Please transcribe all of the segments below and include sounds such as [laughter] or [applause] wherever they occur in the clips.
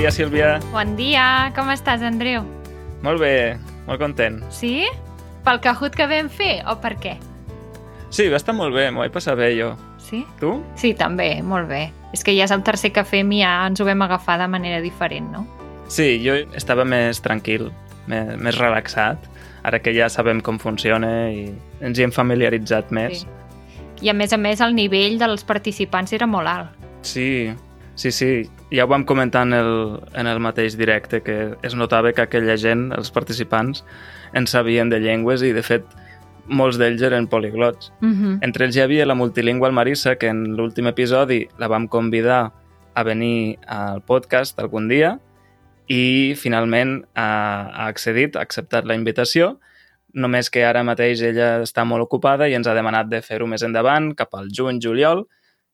dia, Sílvia. Bon dia, com estàs, Andreu? Molt bé, molt content. Sí? Pel Kahoot que vam fer o per què? Sí, va estar molt bé, m'ho vaig passar bé jo. Sí? Tu? Sí, també, molt bé. És que ja és el tercer que fem i ja ens ho vam agafar de manera diferent, no? Sí, jo estava més tranquil, més, més relaxat, ara que ja sabem com funciona i ens hi hem familiaritzat més. Sí. I a més a més el nivell dels participants era molt alt. Sí, sí, sí. Ja ho vam comentar en el, en el mateix directe, que es notava que aquella gent, els participants, en sabien de llengües i, de fet, molts d'ells eren poliglots. Uh -huh. Entre ells hi havia la multilingüe Marissa, que en l'últim episodi la vam convidar a venir al podcast algun dia i finalment ha, ha accedit, ha acceptat la invitació, només que ara mateix ella està molt ocupada i ens ha demanat de fer-ho més endavant, cap al juny-juliol.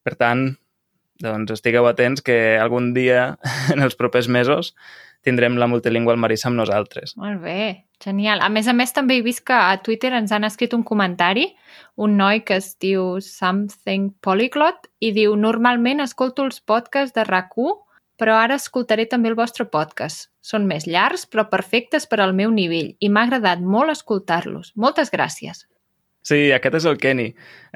Per tant, doncs estigueu atents que algun dia, [laughs] en els propers mesos, tindrem la multilingüe al Marissa amb nosaltres. Molt bé, genial. A més a més, també he vist que a Twitter ens han escrit un comentari, un noi que es diu Something Polyglot, i diu, normalment escolto els podcasts de rac però ara escoltaré també el vostre podcast. Són més llargs, però perfectes per al meu nivell, i m'ha agradat molt escoltar-los. Moltes gràcies. Sí, aquest és el Kenny.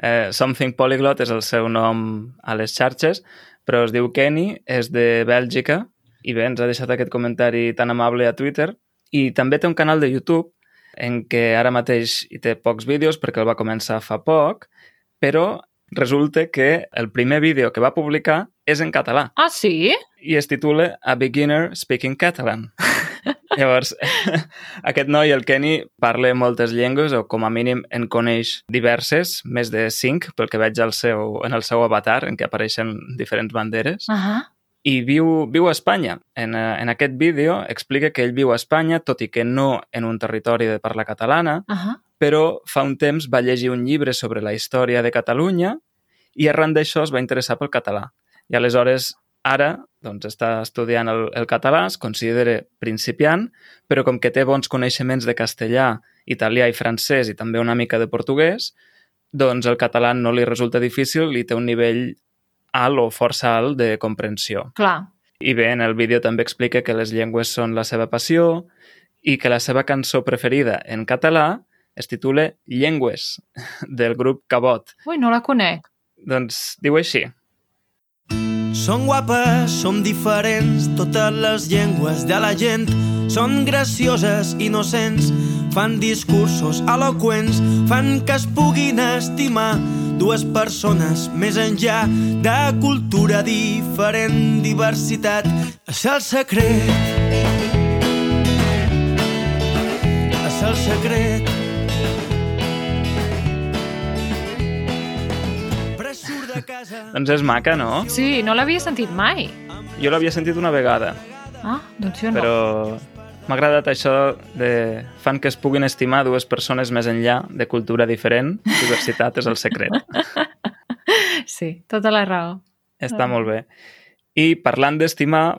Eh, Something Polyglot és el seu nom a les xarxes, però es diu Kenny, és de Bèlgica, i bé, ens ha deixat aquest comentari tan amable a Twitter. I també té un canal de YouTube en què ara mateix hi té pocs vídeos perquè el va començar fa poc, però resulta que el primer vídeo que va publicar és en català Ah, sí? i es titula A Beginner Speaking Catalan. [laughs] Llavors, [laughs] aquest noi, el Kenny, parla moltes llengües o com a mínim en coneix diverses, més de cinc, pel que veig al seu, en el seu avatar, en què apareixen diferents banderes, Uh -huh. i viu, viu a Espanya. En, eh, en aquest vídeo explica que ell viu a Espanya, tot i que no en un territori de parla catalana, Uh -huh. però fa un temps va llegir un llibre sobre la història de Catalunya i arran d'això es va interessar pel català. I aleshores, ara, doncs, està estudiant el, el català, es considera principiant, però com que té bons coneixements de castellà, italià i francès i també una mica de portuguès, doncs el català no li resulta difícil i té un nivell alt o força alt de comprensió. Clar. I bé, en el vídeo també explica que les llengües són la seva passió i que la seva cançó preferida en català es titula Llengües, del grup Cabot. Ui, no la conec. Doncs diu així. Són guapes, som diferents, totes les llengües de la gent són gracioses, innocents, fan discursos eloqüents, fan que es puguin estimar dues persones més enllà de cultura diferent, diversitat. És el secret. És el secret. Doncs és maca, no? Sí, no l'havia sentit mai. Jo l'havia sentit una vegada, Ah, doncs jo no. però m'ha agradat això de fan que es puguin estimar dues persones més enllà de cultura diferent. Diversitat és el secret. [laughs] Sí, tota la raó. Està molt bé. I parlant d'estimar,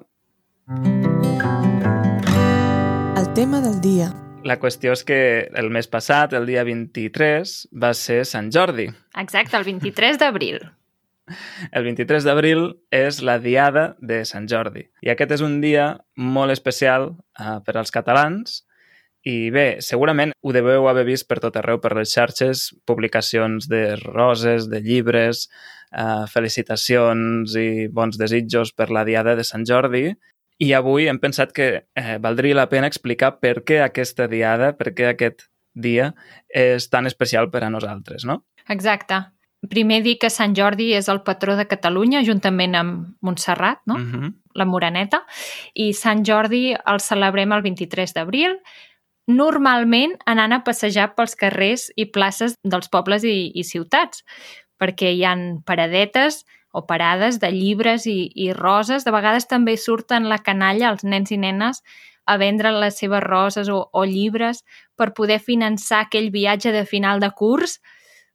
El tema del dia. la qüestió és que el mes passat, el dia 23, va ser Sant Jordi. Exacte, el 23 d'abril. El 23 d'abril és la Diada de Sant Jordi. I aquest és un dia molt especial uh, per als catalans i bé, segurament ho deveu haver vist per tot arreu, per les xarxes, publicacions de roses, de llibres, uh, felicitacions i bons desitjos per la Diada de Sant Jordi. I avui hem pensat que eh, valdria la pena explicar per què aquesta Diada, per què aquest dia és tan especial per a nosaltres, no? Exacte. Primer dir que Sant Jordi és el patró de Catalunya, juntament amb Montserrat, no? Mm -hmm. la Moreneta, i Sant Jordi el celebrem el 23 d'abril, normalment anant a passejar pels carrers i places dels pobles i, i ciutats, perquè hi han paradetes o parades de llibres i, i roses. De vegades també surten la canalla, els nens i nenes, a vendre les seves roses o, o llibres per poder finançar aquell viatge de final de curs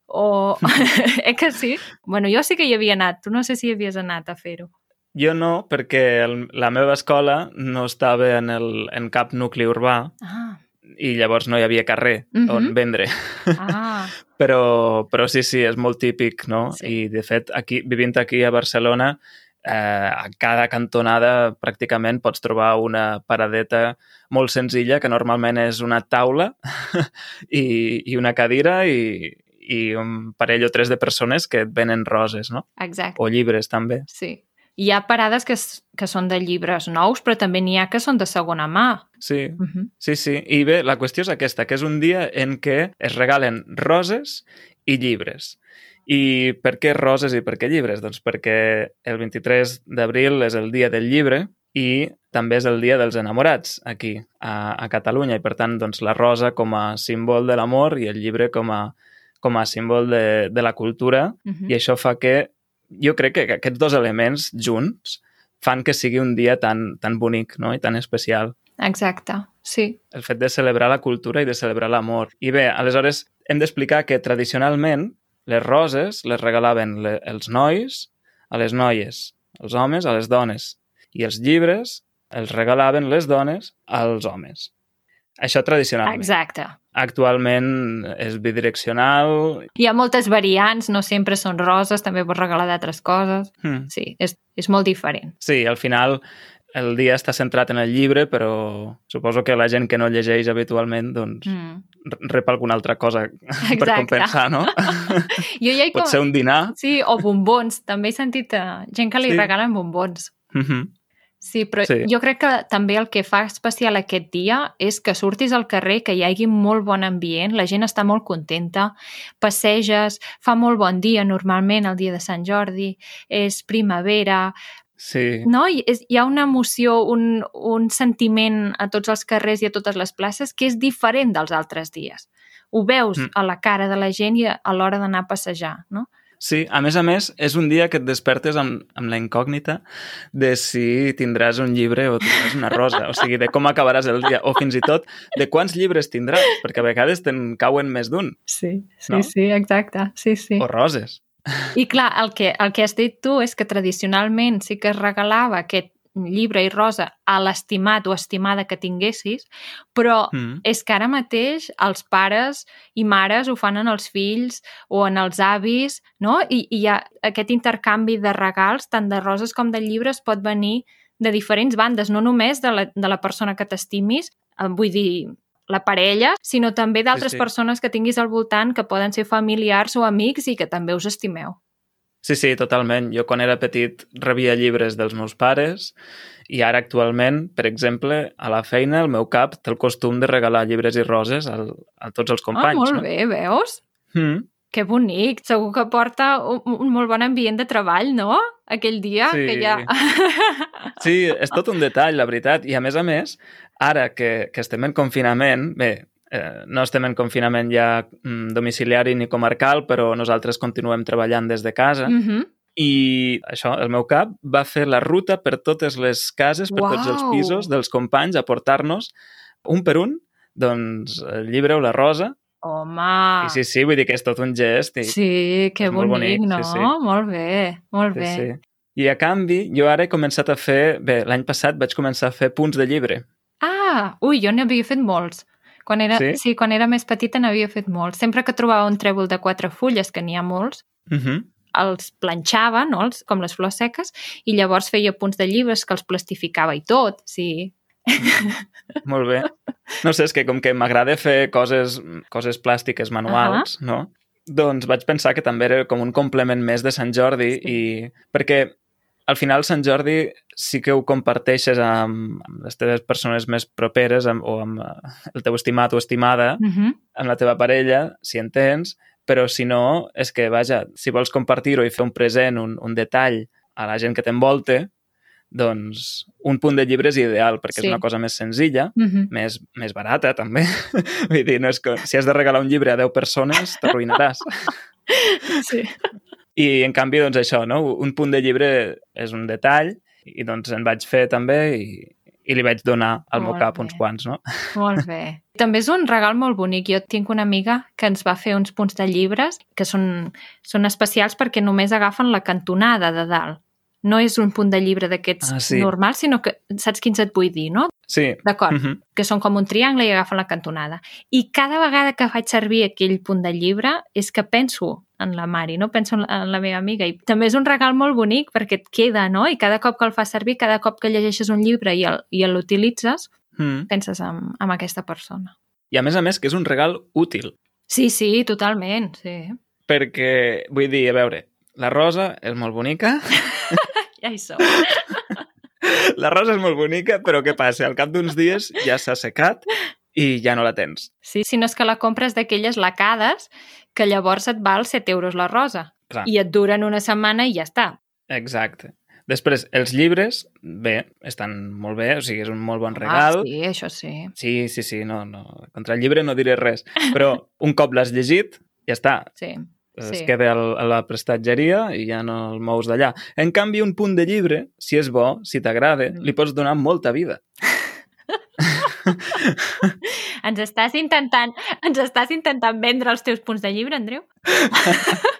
o... [laughs] eh que sí? Bueno, jo sí que hi havia anat. Tu no sé si hi havies anat a fer-ho. Jo no, perquè el, la meva escola no estava en, el, en cap nucli urbà Ah, i llavors no hi havia carrer Mhm. on vendre. ah, [laughs] Però, però sí, sí, és molt típic, no? Sí. I, de fet, aquí, vivint aquí a Barcelona, eh, a cada cantonada pràcticament pots trobar una paradeta molt senzilla, que normalment és una taula [laughs] i, i una cadira i, i un parell o tres de persones que et venen roses, no? Exacte. O llibres, també. Sí. Hi ha parades que, que són de llibres nous, però també n'hi ha que són de segona mà. Sí, Uh -huh. sí, sí. I bé, la qüestió és aquesta, que és un dia en què es regalen roses i llibres. I per què roses i per què llibres? Doncs perquè el 23 d'abril és el dia del llibre i també és el dia dels enamorats aquí, a, a Catalunya, i per tant doncs, la rosa com a símbol de l'amor i el llibre com a, com a símbol de, de la cultura, Uh -huh. i això fa que jo crec que aquests dos elements junts fan que sigui un dia tan, tan bonic no? i tan especial Exacte, sí. el fet de celebrar la cultura i de celebrar l'amor. I bé, aleshores hem d'explicar que tradicionalment les roses les regalaven le, els nois a les noies, els homes a les dones, i els llibres els regalaven les dones als homes. Això tradicionalment. Exacte. Actualment és bidireccional. Hi ha moltes variants, no sempre són roses, també pots regalar d'altres coses. Hmm. Sí, és, és molt diferent. Sí, al final el dia està centrat en el llibre, però suposo que la gent que no llegeix habitualment doncs, Mm. rep alguna altra cosa [laughs] per Exacte. compensar, no? [laughs] Jo ja Pot ser un dinar. Sí, o bombons. També he sentit uh, gent que li Sí. regalen bombons. Mhm. Sí, però Sí. jo crec que també el que fa especial aquest dia és que surtis al carrer, que hi hagi molt bon ambient, la gent està molt contenta, passeges, fa molt bon dia normalment el dia de Sant Jordi, és primavera, Sí. no? I és, hi ha una emoció, un, un sentiment a tots els carrers i a totes les places que és diferent dels altres dies. Ho veus Mm. a la cara de la gent i a, a l'hora d'anar a passejar, no? Sí, a més a més, és un dia que et despertes amb, amb la incògnita de si tindràs un llibre o tindràs una rosa, o sigui, de com acabaràs el dia, o fins i tot de quants llibres tindràs, perquè a vegades te'n cauen més d'un, Sí, sí, No? sí, exacte. Sí, sí. o roses. I clar, el que, el que has dit tu és que tradicionalment sí que es regalava aquest llibre i rosa a l'estimat o estimada que tinguessis, però Mm. és que ara mateix els pares i mares ho fan en els fills o en els avis, no? I, i hi ha aquest intercanvi de regals, tant de roses com de llibres, pot venir de diferents bandes, no només de la, de la persona que t'estimis, eh, vull dir, la parella, sinó també d'altres sí. persones que tinguis al voltant que poden ser familiars o amics i que també us estimeu. Sí, sí, totalment. Jo quan era petit rebia llibres dels meus pares i ara actualment, per exemple, a la feina el meu cap té el costum de regalar llibres i roses al, a tots els companys. ah, molt no? bé, veus? Mm. Que bonic. Segur que porta un, un molt bon ambient de treball, no? Aquell dia Sí. que ja... [laughs] Sí, és tot un detall, la veritat. I a més a més, ara que, que estem en confinament, bé, eh, no estem en confinament ja mm, domiciliari ni comarcal, però nosaltres continuem treballant des de casa. Mm -hmm. I això, el meu cap va fer la ruta per totes les cases, per tots els pisos dels companys, a portar-nos un per un, doncs, el llibre o la rosa. Home! I sí, sí, vull dir que és tot un gest. I. Sí, que bonic, bonic, no? sí, sí. Molt bé, molt sí, bé. sí. I a canvi, jo ara he començat a fer... Bé, l'any passat vaig començar a fer punts de llibre. Ah, ui, jo n'havia fet molts. Quan era, Sí? sí, quan era més petita n'havia fet molts. Sempre que trobava un trèvol de quatre fulles, que n'hi ha molts, Uh -huh. els planxava, no? els, com les flors seques, i llavors feia punts de llibres que els plastificava i tot, sí. Molt bé. [laughs] No sé, és que com que m'agrada fer coses, coses plàstiques manuals, uh -huh. no? Doncs vaig pensar que també era com un complement més de Sant Jordi Sí. i... perquè al final Sant Jordi sí que ho comparteixes amb, amb les teves persones més properes amb, o amb eh, el teu estimat o estimada, Uh -huh. amb la teva parella, si en tens, però si no, és que, vaja, si vols compartir-ho i fer un present, un, un detall a la gent que t'envolta, doncs un punt de llibre és ideal, perquè Sí. és una cosa més senzilla, Uh -huh. més, més barata, també. [laughs] Vull dir, no és que, si has de regalar un llibre a 10 persones, t'arruïnaràs. [laughs] Sí. I, en canvi, doncs això, no? Un punt de llibre és un detall, i doncs en vaig fer també i, i li vaig donar al meu Molt cap bé. uns quants, no? [laughs] Molt bé. També és un regal molt bonic. Jo tinc una amiga que ens va fer uns punts de llibres que són, són especials perquè només agafen la cantonada de dalt. No és un punt de llibre d'aquests Ah, sí. normals, sinó que saps quins et vull dir, no? Sí. D'acord, Mhm. que són com un triangle i agafen la cantonada. I cada vegada que faig servir aquell punt de llibre és que penso en la Mari, no? Penso en la, en la meva amiga. I també és un regal molt bonic perquè et queda, no? I cada cop que el fas servir, cada cop que llegeixes un llibre i l'utilitzes, Mm. penses en, en aquesta persona. I a més a més que és un regal útil, Sí, sí, totalment, sí. perquè, vull dir, a veure, la rosa és molt bonica, [laughs] Ja hi som. [laughs] la rosa és molt bonica, però què passa? Al cap d'uns dies ja s'ha secat i ja no la tens. Sí, si no és que la compres d'aquelles lacades que llavors et val 7 euros la rosa. Clar. I et duren una setmana i ja està. Exacte. Després, els llibres, bé, estan molt bé, o sigui, és un molt bon regal. Ah, sí, això sí. Sí, sí, sí, no, no. Contra el llibre no diré res. Però un cop l'has llegit, ja està. Sí. Es Sí. queda al, a la prestatgeria i ja no el mous d'allà. En canvi, un punt de llibre, si és bo, si t'agrada, Mm. li pots donar molta vida. [laughs] Ens estàs intentant, ens estàs intentant vendre els teus punts de llibre, Andreu? [laughs]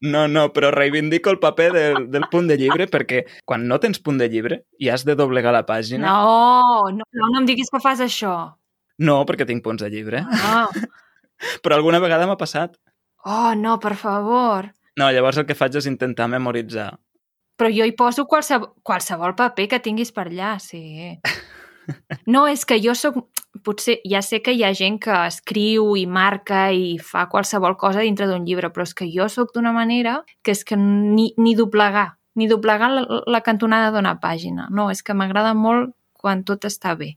No, no, però reivindico el paper del, del punt de llibre perquè quan no tens punt de llibre i has de doblegar la pàgina... No, no, no, no em diguis que fas això. no perquè tinc punts de llibre. No. [laughs] Però alguna vegada m'ha passat. Oh, no, per favor. No, llavors el que faig és intentar memoritzar. Però jo hi poso qualsevol, qualsevol paper que tinguis per allà, sí. [laughs] No, és que jo sóc... Potser ja sé que hi ha gent que escriu i marca i fa qualsevol cosa dintre d'un llibre, però és que jo sóc d'una manera que és que ni, ni doblegar, ni doblegar la, la cantonada d'una pàgina. No, és que m'agrada molt quan tot està bé.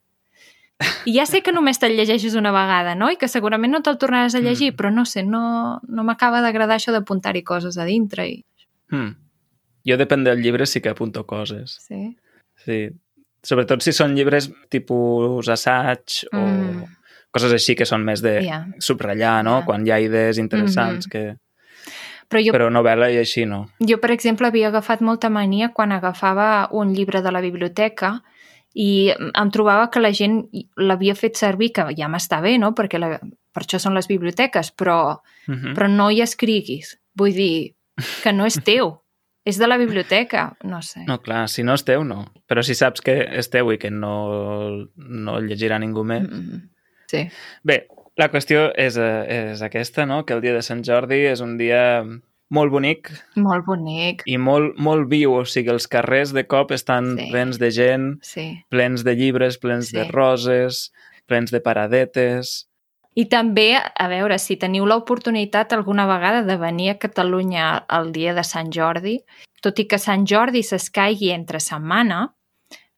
I ja sé que només te'l llegeixes una vegada, no? I que segurament no te'l tornaràs a llegir, Mm. però no sé, no, no m'acaba d'agradar això d'apuntar-hi coses a dintre. I... Hmm. Jo, depèn del llibre, sí que apunto coses. Sí. Sí. Sobretot si són llibres tipus assaig o Mm. coses així que són més de Ja. subratllar, no? Ja. Quan hi ha idees interessants Mhm. que... Però jo, Però novel·la i així no. jo, per exemple, havia agafat molta mania quan agafava un llibre de la biblioteca i em trobava que la gent l'havia fet servir, que ja m'està bé, no? Perquè la, per això són les biblioteques, però, Mhm. però no hi escriguis. Vull dir que no és teu, [laughs] és de la biblioteca, no sé. No, clar, si no és teu, no. Però si saps que és teu i que no, no el llegirà ningú més... Mm, Sí. Bé, la qüestió és, eh, és aquesta, no? Que el dia de Sant Jordi és un dia molt bonic Molt bonic. i molt, molt viu. O sigui, els carrers de cop estan Sí. plens de gent, Sí. plens de llibres, plens Sí. de roses, plens de paradetes... I també, a veure, si teniu l'oportunitat alguna vegada de venir a Catalunya el dia de Sant Jordi, tot i que Sant Jordi s'escaigui entre setmana,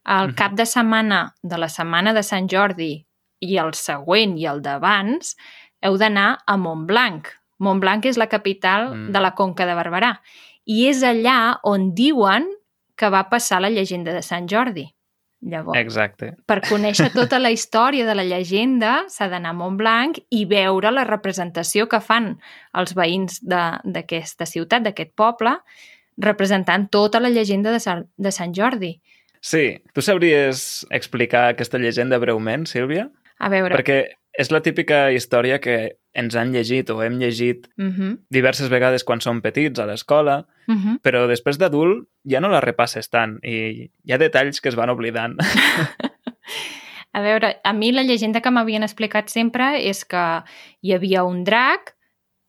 el cap de setmana de la setmana de Sant Jordi i el següent i el d'abans, heu d'anar a Montblanc. Montblanc és la capital Mm. de la Conca de Barberà. I és allà on diuen que va passar la llegenda de Sant Jordi. Llavors, Exacte. per conèixer tota la història de la llegenda s'ha d'anar a Montblanc i veure la representació que fan els veïns d'aquesta ciutat, d'aquest poble, representant tota la llegenda de, Sant, de Sant Jordi. Sí, tu sabries explicar aquesta llegenda breument, Sílvia? A veure... Perquè és la típica història que ens han llegit o hem llegit Uh -huh, diverses vegades quan som petits a l'escola, uh -huh. però després d'adult ja no la repasses tant i hi ha detalls que es van oblidant. [laughs] A veure, a mi la llegenda que m'havien explicat sempre és que hi havia un drac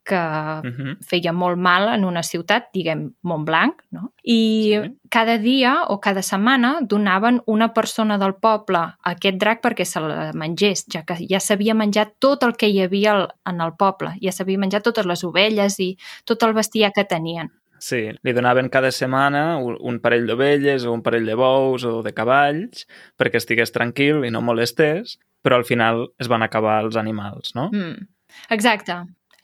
que Mhm. feia molt mal en una ciutat, diguem Montblanc, no? I Sí. cada dia o cada setmana donaven una persona del poble a aquest drac perquè se la mengés, ja que ja s'havia menjat tot el que hi havia en el poble, ja s'havia menjat totes les ovelles i tot el bestiar que tenien. Sí, li donaven cada setmana un un parell d'ovelles o un parell de bous o de cavalls perquè estigués tranquil i no molestés, però al final es van acabar els animals, no? Mm. Exacte.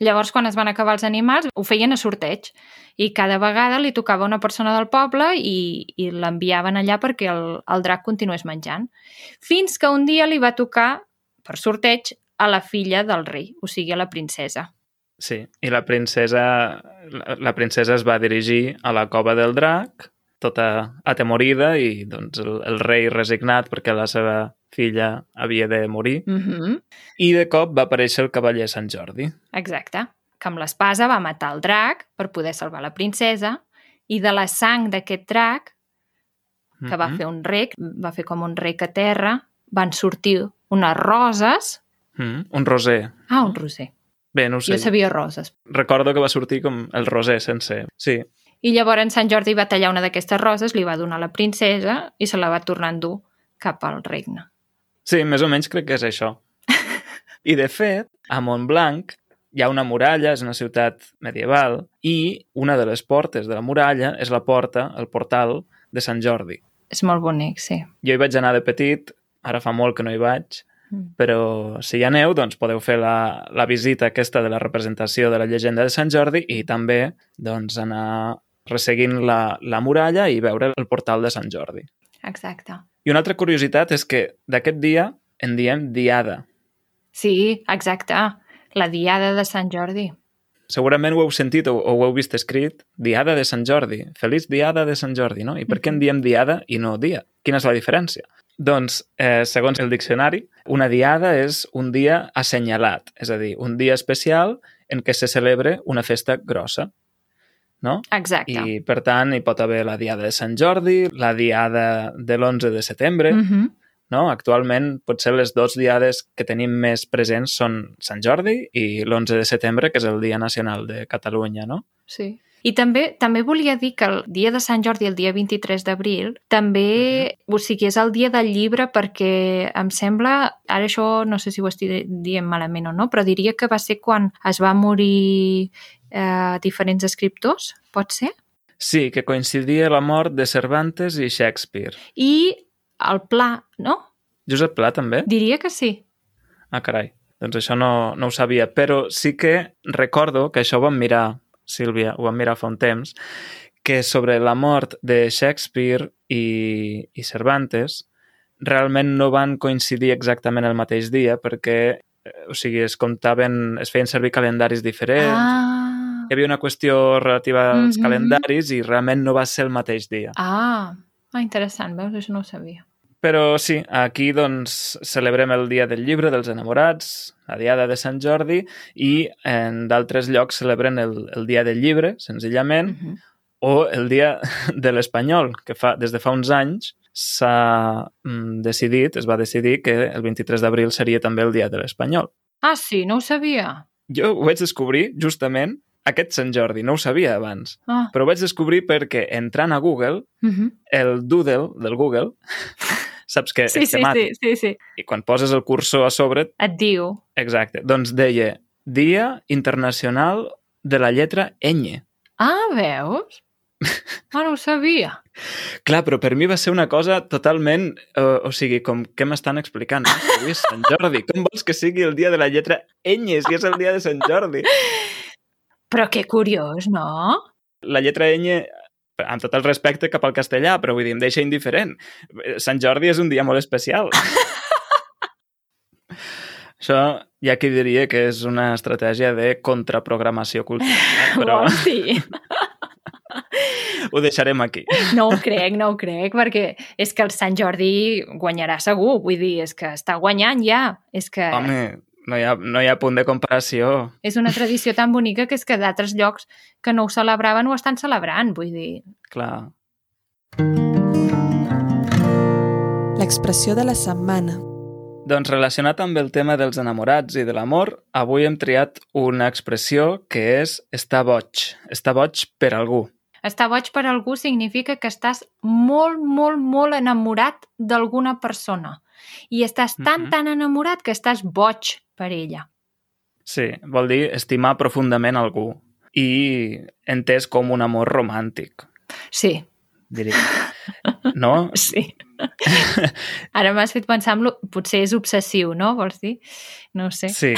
Llavors, quan es van acabar els animals, ho feien a sorteig i cada vegada li tocava una persona del poble i, i l'enviaven allà perquè el, el drac continués menjant. Fins que un dia li va tocar, per sorteig, a la filla del rei, o sigui, a la princesa. Sí, i la princesa, la, la princesa es va dirigir a la cova del drac, tota atemorida, i doncs el, el rei resignat perquè la seva filla havia de morir, Mm -hmm. i de cop va aparèixer el cavaller Sant Jordi. Exacte. Que amb l'espasa va matar el drac per poder salvar la princesa i de la sang d'aquest drac que va Mhm. fer un rec, va fer com un rec a terra, van sortir unes roses... Mm, un roser. Ah, un roser. Bé, no sé. Jo sabia roses. Recordo que va sortir com el roser sencer. Sí, I llavors en Sant Jordi va tallar una d'aquestes roses, li va donar a la princesa i se la va tornar a endur cap al regne. Sí, més o menys crec que és això. I, de fet, a Montblanc hi ha una muralla, és una ciutat medieval, i una de les portes de la muralla és la porta, el portal de Sant Jordi. És molt bonic, sí. Jo hi vaig anar de petit, ara fa molt que no hi vaig, Mm. però si hi aneu, doncs podeu fer la, la visita aquesta de la representació de la llegenda de Sant Jordi i també doncs, anar resseguint la, la muralla i veure el portal de Sant Jordi. Exacte. I una altra curiositat és que d'aquest dia en diem Diada. Sí, exacte. La diada de Sant Jordi. Segurament ho heu sentit o, o ho heu vist escrit, Diada de Sant Jordi. Feliç Diada de Sant Jordi, no? I per què en diem Diada i no dia? Quina és la diferència? Doncs, eh, segons el diccionari, una diada és un dia assenyalat, és a dir, un dia especial en què se celebra una festa grossa, no? Exacte. I, per tant, hi pot haver la diada de Sant Jordi, la diada de l'11 de setembre, Mm -hmm. no? Actualment, potser les dues diades que tenim més presents són Sant Jordi i l'11 de setembre, que és el Dia Nacional de Catalunya, no? Sí. I també també volia dir que el dia de Sant Jordi, el dia 23 d'abril, també, o sigui, és el dia del llibre perquè em sembla, ara això no sé si ho estic dient malament o no, però diria que va ser quan es va morir eh, diferents escriptors, pot ser? Sí, que coincidia la mort de Cervantes i Shakespeare. I el Pla, no? Josep Pla, també? Diria que sí. Ah, carai. Doncs això no, no ho sabia. Però sí que recordo que això ho vam mirar, Sílvia, ho vam mirar fa un temps, que sobre la mort de Shakespeare i, i Cervantes realment no van coincidir exactament el mateix dia perquè, eh, o sigui, es comptaven, es feien servir calendaris diferents, Ah, hi havia una qüestió relativa als Mhm. calendaris i realment no va ser el mateix dia. ah, ah interessant, veus? Això no ho sabia. Però sí, aquí doncs celebrem el Dia del Llibre dels Enamorats, la Diada de Sant Jordi, i en d'altres llocs celebren el, el Dia del Llibre, senzillament, Uh -huh. o el Dia [laughs] de l'Espanyol, que fa, des de fa uns anys s'ha mm, decidit, es va decidir que el 23 d'abril seria també el Dia de l'Espanyol. Ah, sí, no ho sabia. Jo ho vaig descobrir justament aquest Sant Jordi, no ho sabia abans, Ah, però ho vaig descobrir perquè entrant a Google, uh -huh. el doodle del Google, [laughs] saps que sí, és sí, temàtic, sí, sí, sí. i quan poses el cursor a sobre, Et diu. exacte, doncs deia Dia Internacional de la lletra ñ. Ah, veus? [laughs] Ah, no ho sabia. Clar, però per mi va ser una cosa totalment... Uh, o sigui, com què m'estan explicant? Avui és Sant Jordi. Com vols que sigui el dia de la lletra ñ si és el dia de Sant Jordi? [laughs] Però que curiós, no? La lletra ñ, amb tot el respecte cap al castellà, però vull dir, em deixa indiferent. Sant Jordi és un dia molt especial. [laughs] Això hi ha qui diria que és una estratègia de contraprogramació cultural, [laughs] però dir? [laughs] ho deixarem aquí. No ho crec, no ho crec, perquè és que el Sant Jordi guanyarà segur. Vull dir, és que està guanyant ja. És que Home, no hi ha, no hi ha punt de comparació. és una tradició tan bonica que és que d'altres llocs que no ho celebraven ho estan celebrant. Vull dir, Clar. L'expressió de la setmana. Doncs relacionat amb el tema dels enamorats i de l'amor, avui hem triat una expressió que és estar boig. Estar boig per algú. estar boig per algú significa que estàs molt, molt, molt enamorat d'alguna persona. I estàs tan, Mhm. tan enamorat que estàs boig per ella. Sí, vol dir estimar profundament algú. I entès com un amor romàntic, Sí, diria. No? [laughs] sí. Ara m'has fet pensar en lo... Potser és obsessiu, no? Vols dir? No ho sé. Sí.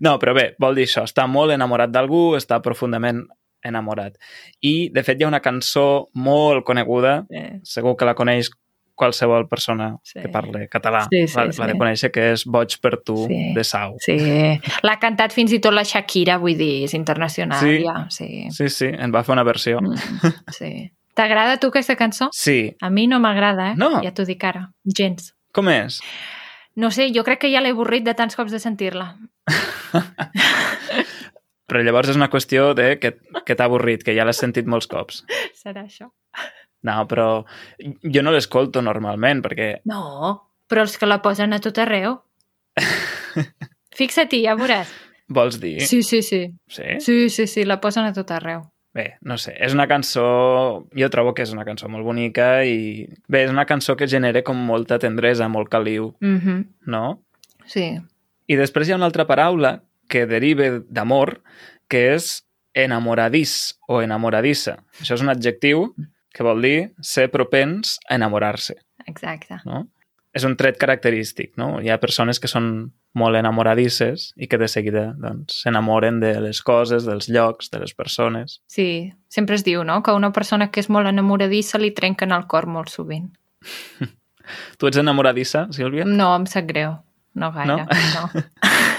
No, però bé, vol dir això, estar molt enamorat d'algú, estar profundament enamorat. I, de fet, hi ha una cançó molt coneguda, Eh, segur que la coneix qualsevol persona Sí. que parli català. Sí, sí, la, sí. la de conèixer, que és Boig per tu, Sí. de Sau. sí. L'ha cantat fins i tot la Shakira, vull dir, és internacional Sí. ja. Sí. Sí, sí, en va fer una versió. Mm, sí. T'agrada tu aquesta cançó? Sí. A mi no m'agrada, eh? No? Ja t'ho dic ara. Gens. Com és? No sé, jo crec que ja l'he avorrit de tants cops de sentir-la. [laughs] Però llavors és una qüestió de que, que t'ha avorrit, que ja l'has sentit molts cops. Serà això. No, però jo no l'escolto normalment, perquè... No, però els que la posen a tot arreu. [laughs] Fixa-t'hi, ja veuràs. Vols dir? Sí, sí, sí. Sí? Sí, sí, sí, la posen a tot arreu. Bé, no sé, és una cançó... Jo trobo que és una cançó molt bonica i... Bé, és una cançó que genera com molta tendresa, molt caliu, Mm -hmm. no? Sí. I després hi ha una altra paraula que deriva d'amor, que és enamoradís o enamoradissa. Això és un adjectiu que vol dir ser propens a enamorar-se, Exacte. no? És un tret característic, no? Hi ha persones que són molt enamoradisses i que de seguida doncs, s'enamoren de les coses, dels llocs, de les persones. Sí, sempre es diu, no?, que una persona que és molt enamoradissa li trenquen el cor molt sovint. [laughs] Tu ets enamoradissa, Sílvia? No, em sap greu. No gaire, no. no.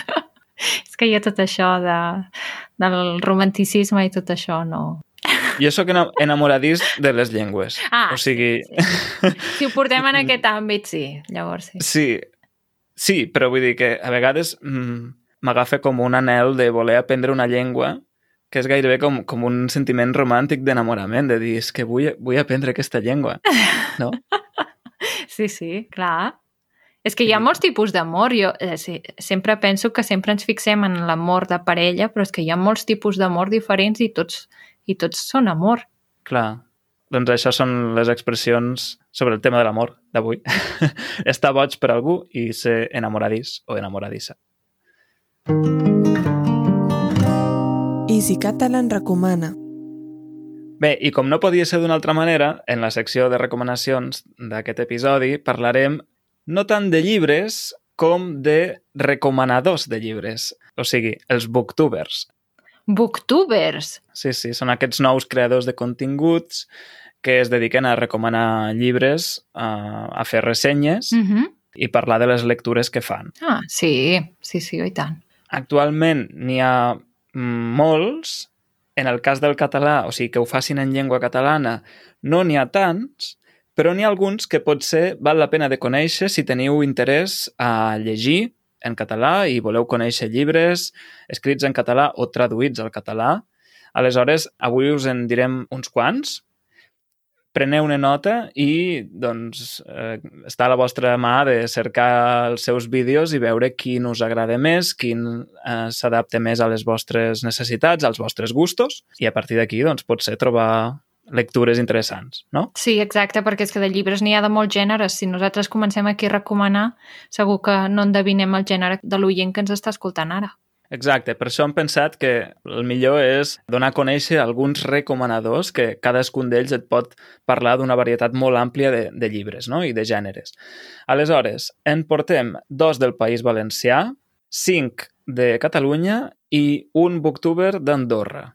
[laughs] és que hi ha tot això de, del romanticisme i tot això, no. Jo sóc ena- enamoradís de les llengües. Ah, o sigui, sí, sí. Si ho portem en aquest [laughs] àmbit, sí. Llavors sí. sí, sí, però vull dir que a vegades mm, m'agafa com un anel de voler aprendre una llengua que és gairebé com, com un sentiment romàntic d'enamorament, de dir, és que vull, vull aprendre aquesta llengua, [laughs] no? Sí, sí, clar. És que hi ha molts tipus d'amor. Jo eh, sí, sempre penso que sempre ens fixem en l'amor de parella, però és que hi ha molts tipus d'amor diferents i tots, i tots són amor. Clar. Doncs això són les expressions sobre el tema de l'amor d'avui. [laughs] Estar boig per algú i ser enamoradís o enamoradissa. Easy Catalan recomana. Bé, i com no podia ser d'una altra manera, en la secció de recomanacions d'aquest episodi parlarem no tant de llibres com de recomanadors de llibres, o sigui, els booktubers. Booktubers! Sí, sí, són aquests nous creadors de continguts que es dediquen a recomanar llibres, a, a fer ressenyes Mm -hmm. i parlar de les lectures que fan. Ah, sí, sí, sí, i tant. Actualment n'hi ha mm, molts, en el cas del català, o sigui, que ho facin en llengua catalana, no n'hi ha tants, però n'hi ha alguns que potser val la pena de conèixer si teniu interès a llegir en català i voleu conèixer llibres escrits en català o traduïts al català. Aleshores, avui us en direm uns quants. Preneu una nota i doncs, eh, està a la vostra mà de cercar els seus vídeos i veure quin us agrada més, quin eh, s'adapta més a les vostres necessitats, als vostres gustos, i a partir d'aquí doncs, potser trobar lectures interessants, no? Sí, exacte, perquè és que de llibres n'hi ha de molts gèneres. Si nosaltres comencem aquí a recomanar, segur que no endevinem el gènere de l'oient que ens està escoltant ara. Exacte, per això hem pensat que el millor és donar a conèixer alguns recomanadors que cadascun d'ells et pot parlar d'una varietat molt àmplia de, de llibres no? i de gèneres. Aleshores, en portem dos del País Valencià, cinc de Catalunya i un booktuber d'Andorra.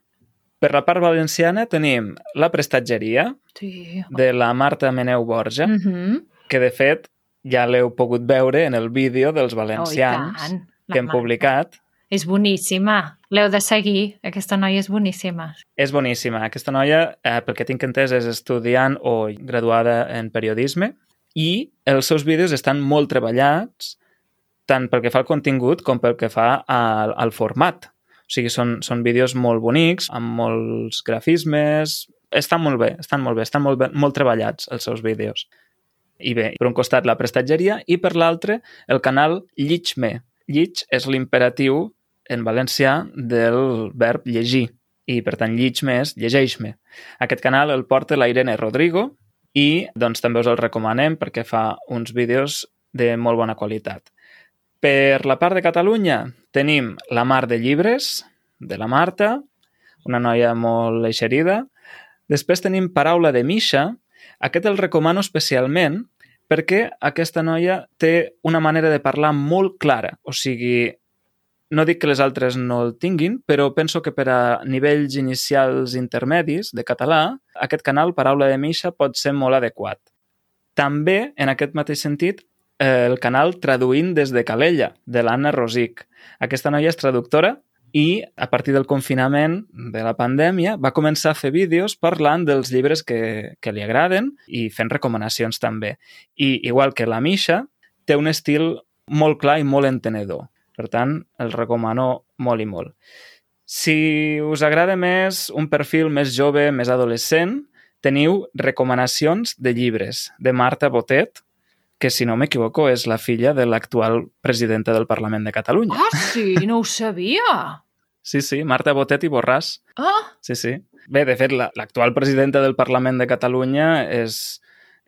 Per la part valenciana tenim La Prestatgeria, Sí. de la Marta Meneu Borja, Mm -hmm. que de fet ja l'heu pogut veure en el vídeo dels Oh, valencians. La que hem Marta. publicat. És boníssima. L'heu de seguir. Aquesta noia és boníssima. És boníssima. Aquesta noia, eh, pel que tinc entès, és estudiant o graduada en periodisme i els seus vídeos estan molt treballats tant pel que fa al contingut com pel que fa al, al format. O sigui, són, són vídeos molt bonics, amb molts grafismes... Estan molt bé, estan molt bé, estan molt, bé, molt treballats els seus vídeos. I bé, per un costat la prestatgeria i per l'altre el canal Llig-me. Llig és l'imperatiu en valencià del verb llegir i per tant llig-me és llegeix-me. Aquest canal el porta la Irene Rodrigo i doncs també us el recomanem perquè fa uns vídeos de molt bona qualitat. Per la part de Catalunya tenim La Mar de Llibres, de la Marta, una noia molt eixerida. Després tenim Paraula de Misha. Aquest el recomano especialment perquè aquesta noia té una manera de parlar molt clara. O sigui, no dic que les altres no el tinguin, però penso que per a nivells inicials intermedis de català, aquest canal, Paraula de Misha, pot ser molt adequat. També, en aquest mateix sentit, el canal Traduint des de Calella, de l'Anna Rosic. Aquesta noia és traductora i a partir del confinament de la pandèmia va començar a fer vídeos parlant dels llibres que, que li agraden i fent recomanacions també. I igual que la Misha, té un estil molt clar i molt entenedor. Per tant, el recomano molt i molt. Si us agrada més un perfil més jove, més adolescent, teniu recomanacions de llibres de Marta Botet, que, si no m'equivoco, és la filla de l'actual presidenta del Parlament de Catalunya. Ah, sí? No ho sabia. [laughs] Sí, sí, Marta Botet i Borràs. Ah, Sí, sí. Bé, de fet, la- l'actual presidenta del Parlament de Catalunya és,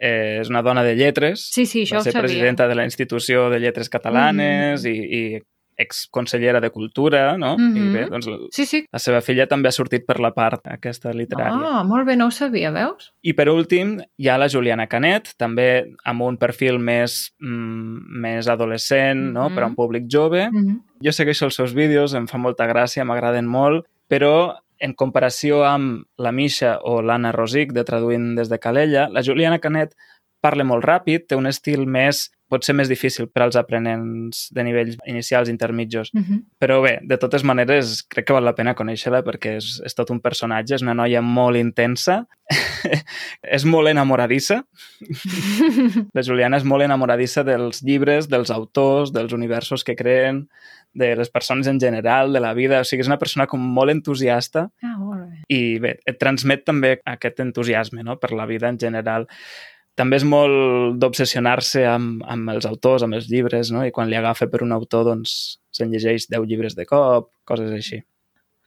eh, és una dona de lletres. sí, sí, això Va ho ser sabia. presidenta de la Institució de Lletres Catalanes Mhm. i, i exconsellera de Cultura, no? I Mhm. bé, doncs la, Sí, sí. la seva filla també ha sortit per la part aquesta literària. Ah, molt bé, no ho sabia, veus? I per últim, hi ha la Juliana Canet, també amb un perfil més, mm, més adolescent, no? Mhm. per a un públic jove. Mm Jo segueixo els seus vídeos, em fa molta gràcia, m'agraden molt, però en comparació amb la Misha o l'Anna Rosic de Traduint des de Calella, la Juliana Canet parla molt ràpid, té un estil més, pot ser més difícil per als aprenents de nivells inicials intermitjos. -hmm. Però bé, de totes maneres, crec que val la pena conèixer-la perquè és, és tot un personatge, és una noia molt intensa, [laughs] és molt enamoradissa. [laughs] La Juliana és molt enamoradissa dels llibres, dels autors, dels universos que creen, de les persones en general, de la vida. O sigui, és una persona com molt entusiasta Ah, molt bé. i bé, et transmet també aquest entusiasme no? per la vida en general. També és molt d'obsessionar-se amb, amb els autors, amb els llibres, no? i quan li agafa per un autor, doncs se'n llegeix 10 llibres de cop, coses així.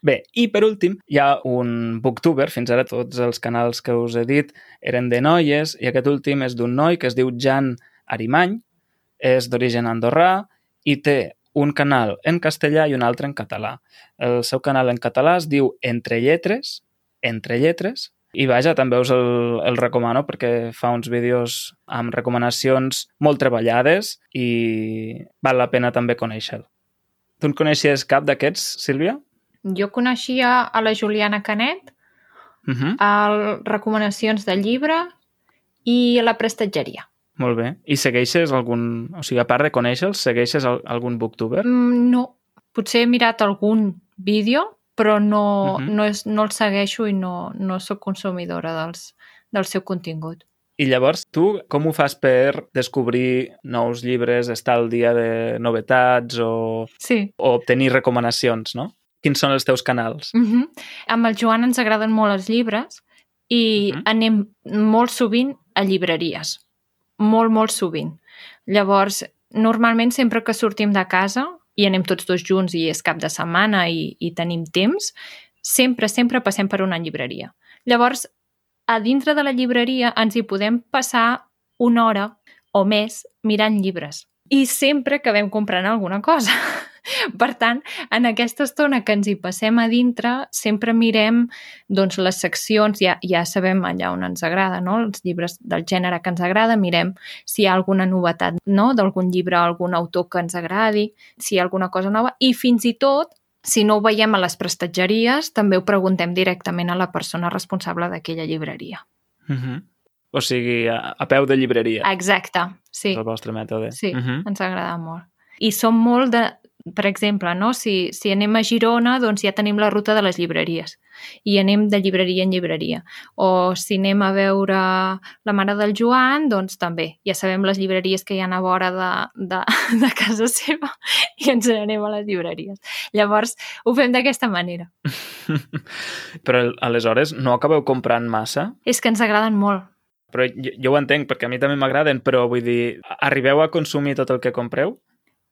Bé, i per últim, hi ha un booktuber, fins ara tots els canals que us he dit eren de noies, i aquest últim és d'un noi que es diu Jan Arimany, és d'origen andorrà i té un canal en castellà i un altre en català. El seu canal en català es diu Entre Lletres, Entre Lletres, i vaja, també us el, el recomano perquè fa uns vídeos amb recomanacions molt treballades i val la pena també conèixer-lo. Tu en coneixies cap d'aquests, Sílvia? Jo coneixia a la Juliana Canet, Uh -huh. a recomanacions de llibre i a la prestatgeria. Molt bé. I segueixes algun... O sigui, a part de conèixer-los, segueixes al, algun booktuber? Mm, no, potser he mirat algun vídeo, però no, Mhm. no, és, no el segueixo i no, no sóc consumidora dels, del seu contingut. I llavors, tu com ho fas per descobrir nous llibres, estar al dia de novetats o, Sí. o obtenir recomanacions, no? Quins són els teus canals? Mm -hmm. Amb el Joan ens agraden molt els llibres i Mhm. anem molt sovint a llibreries. Molt, molt sovint. Llavors, normalment sempre que sortim de casa i anem tots dos junts i és cap de setmana i, i tenim temps, sempre, sempre passem per una llibreria. Llavors, a dintre de la llibreria ens hi podem passar una hora o més mirant llibres. I sempre acabem comprant alguna cosa. Per tant, en aquesta estona que ens hi passem a dintre, sempre mirem doncs, les seccions, ja, ja sabem allà on ens agrada, no? els llibres del gènere que ens agrada, mirem si hi ha alguna novetat no? d'algun llibre, algun autor que ens agradi, si hi ha alguna cosa nova, i fins i tot, si no ho veiem a les prestatgeries, també ho preguntem directament a la persona responsable d'aquella llibreria. Uh -huh. O sigui, a, a peu de llibreria, Exacte, sí. és el vostre mètode. Sí, Uh -huh. ens agrada molt. I som molt de, per exemple, no? si, si anem a Girona, doncs ja tenim la ruta de les llibreries i anem de llibreria en llibreria. O si anem a veure la mare del Joan, doncs també. Ja sabem les llibreries que hi ha a vora de, de, [laughs] de casa seva i ens n'anem a les llibreries. Llavors, ho fem d'aquesta manera. [laughs] Però aleshores no acabeu comprant massa? És que ens agraden molt. Però jo, jo ho entenc, perquè a mi també m'agraden, però vull dir, arribeu a consumir tot el que compreu?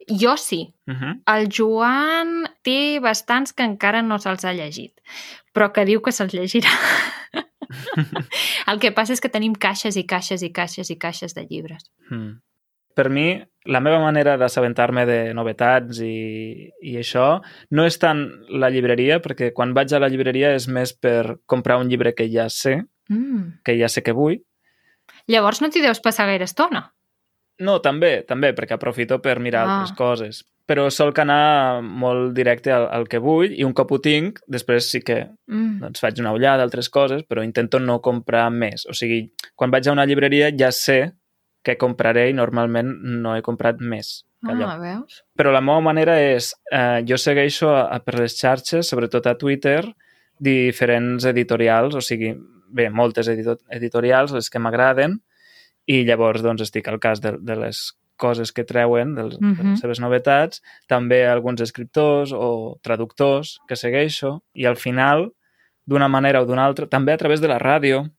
Jo sí, Uh -huh. El Joan té bastants que encara no se'ls ha llegit, però que diu que se'ls llegirà. [laughs] el que passa és que tenim caixes i caixes i caixes i caixes de llibres. Mm. Per mi, la meva manera d'assabentar-me de novetats i, i això no és tant la llibreria, perquè quan vaig a la llibreria és més per comprar un llibre que ja sé, Mm. que ja sé que vull. Llavors no t'hi deus passar gaire estona. No, també, també, perquè aprofito per mirar Ah. altres coses. Però solc anar molt directe al, al que vull i un cop ho tinc, després sí que Mm. doncs, faig una ullada, altres coses, però intento no comprar més. O sigui, quan vaig a una llibreria ja sé què compraré i normalment no he comprat més. que allò. Ah, veus? Però la meva manera és, eh, jo segueixo a, a, per les xarxes, sobretot a Twitter, diferents editorials, o sigui, bé, moltes edito editorials, les que m'agraden, i llavors doncs, estic al cas de, de les coses que treuen, dels, de Mhm. les seves novetats, també alguns escriptors o traductors que segueixo, i al final, d'una manera o d'una altra, també a través de la ràdio,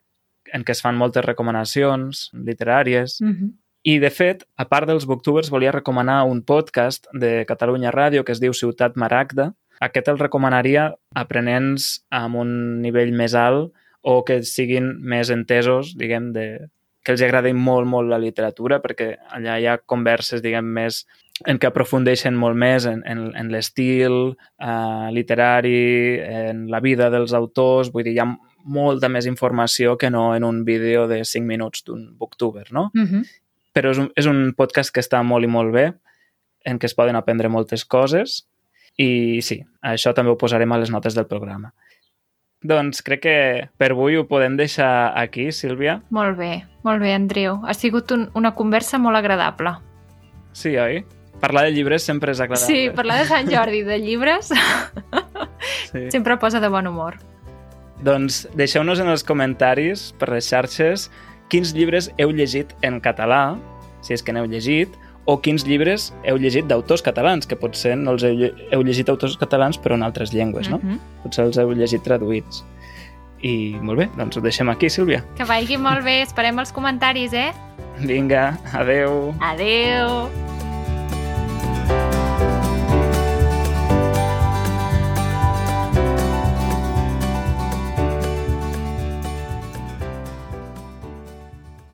en què es fan moltes recomanacions literàries. Mm -hmm. I, de fet, a part dels booktubers, volia recomanar un podcast de Catalunya Ràdio que es diu Ciutat Maragda. Aquest el recomanaria a aprenents amb un nivell més alt o que siguin més entesos, diguem, de, que els agradi molt, molt la literatura, perquè allà hi ha converses, diguem, més en què aprofundeixen molt més en, en, en l'estil uh, literari, en la vida dels autors, vull dir, hi ha molta més informació que no en un vídeo de 5 minuts d'un booktuber, no? Mm -hmm. Però és un, és un podcast que està molt i molt bé, en què es poden aprendre moltes coses i sí, això també ho posarem a les notes del programa. Doncs crec que per avui ho podem deixar aquí, Sílvia. Molt bé, molt bé, Andreu. Ha sigut un, una conversa molt agradable. Sí, oi? Parlar de llibres sempre és agradable. Sí, parlar de Sant Jordi de llibres [laughs] sí. sempre posa de bon humor. Doncs deixeu-nos en els comentaris per les xarxes quins llibres heu llegit en català, si és que n'heu llegit, o quins llibres heu llegit d'autors catalans, que potser no els heu, heu llegit d'autors catalans però en altres llengües, no? Mm -hmm. Potser els heu llegit traduïts. I molt bé, doncs ho deixem aquí, Sílvia. Que vagi molt bé, esperem els comentaris, eh? Vinga, adeu. Adeu!